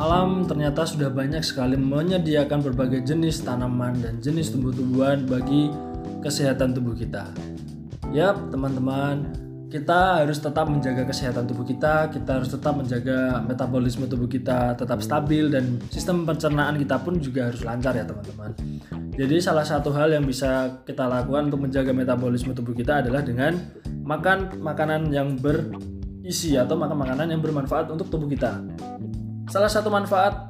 alam ternyata sudah banyak sekali menyediakan berbagai jenis tanaman dan jenis tumbuh-tumbuhan bagi kesehatan tubuh kita. Yap, teman-teman, kita harus tetap menjaga kesehatan tubuh kita, kita harus tetap menjaga metabolisme tubuh kita tetap stabil dan sistem pencernaan kita pun juga harus lancar ya teman-teman. Jadi salah satu hal yang bisa kita lakukan untuk menjaga metabolisme tubuh kita adalah dengan makan makanan yang berisi atau makan makanan yang bermanfaat untuk tubuh kita. Salah satu manfaat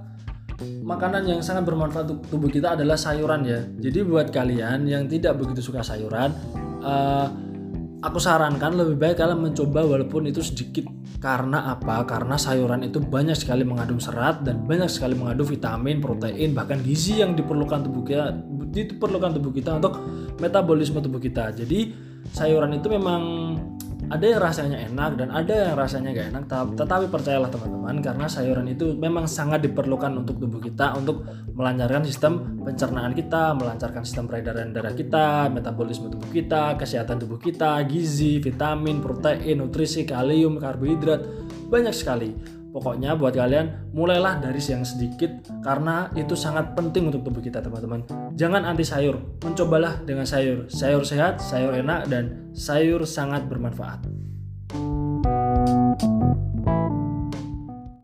makanan yang sangat bermanfaat untuk tubuh kita adalah sayuran ya. Jadi buat kalian yang tidak begitu suka sayuran, uh, aku sarankan lebih baik kalian mencoba walaupun itu sedikit karena apa? Karena sayuran itu banyak sekali mengandung serat dan banyak sekali mengandung vitamin, protein, bahkan gizi yang diperlukan tubuh kita diperlukan tubuh kita untuk metabolisme tubuh kita. Jadi sayuran itu memang ada yang rasanya enak dan ada yang rasanya gak enak tetapi percayalah teman-teman karena sayuran itu memang sangat diperlukan untuk tubuh kita untuk melancarkan sistem pencernaan kita melancarkan sistem peredaran darah kita metabolisme tubuh kita kesehatan tubuh kita gizi vitamin protein nutrisi kalium karbohidrat banyak sekali Pokoknya buat kalian mulailah dari yang sedikit karena itu sangat penting untuk tubuh kita teman-teman. Jangan anti sayur, mencobalah dengan sayur. Sayur sehat, sayur enak dan sayur sangat bermanfaat.